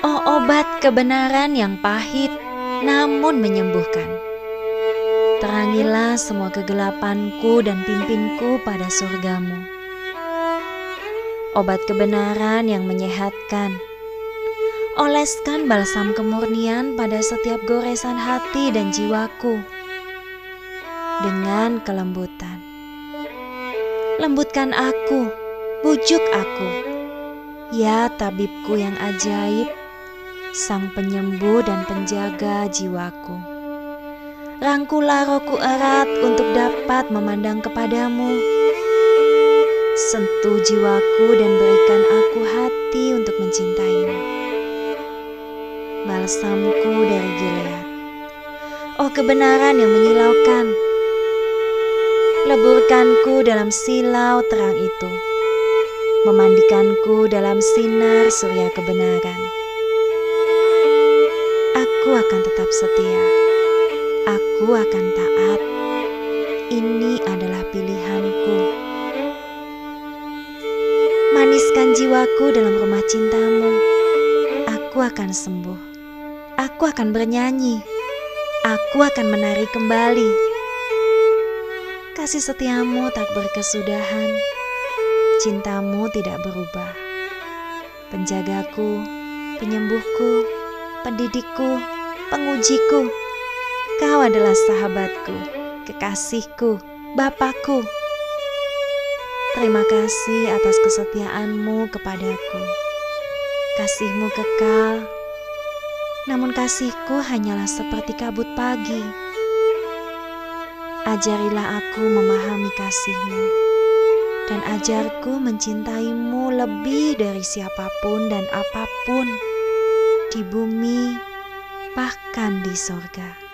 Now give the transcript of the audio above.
Oh obat kebenaran yang pahit namun menyembuhkan. Terangilah semua kegelapanku dan pimpinku pada surgamu. Obat kebenaran yang menyehatkan. Oleskan balsam kemurnian pada setiap goresan hati dan jiwaku dengan kelembutan. Lembutkan aku, bujuk aku. Ya tabibku yang ajaib, sang penyembuh dan penjaga jiwaku. Rangkulah rohku erat untuk dapat memandang kepadamu. Sentuh jiwaku dan berikan aku hati untuk mencintaimu. Balsamku dari Gilead. Oh kebenaran yang menyilaukan. Leburkanku dalam silau terang itu. Memandikanku dalam sinar surya kebenaran akan tetap setia. Aku akan taat. Ini adalah pilihanku. Maniskan jiwaku dalam rumah cintamu. Aku akan sembuh. Aku akan bernyanyi. Aku akan menari kembali. Kasih setiamu tak berkesudahan. Cintamu tidak berubah. Penjagaku, penyembuhku, pendidikku, pengujiku. Kau adalah sahabatku, kekasihku, Bapakku. Terima kasih atas kesetiaanmu kepadaku. Kasihmu kekal, namun kasihku hanyalah seperti kabut pagi. Ajarilah aku memahami kasihmu, dan ajarku mencintaimu lebih dari siapa pun dan apa pun di bumi, bahkan di sorga.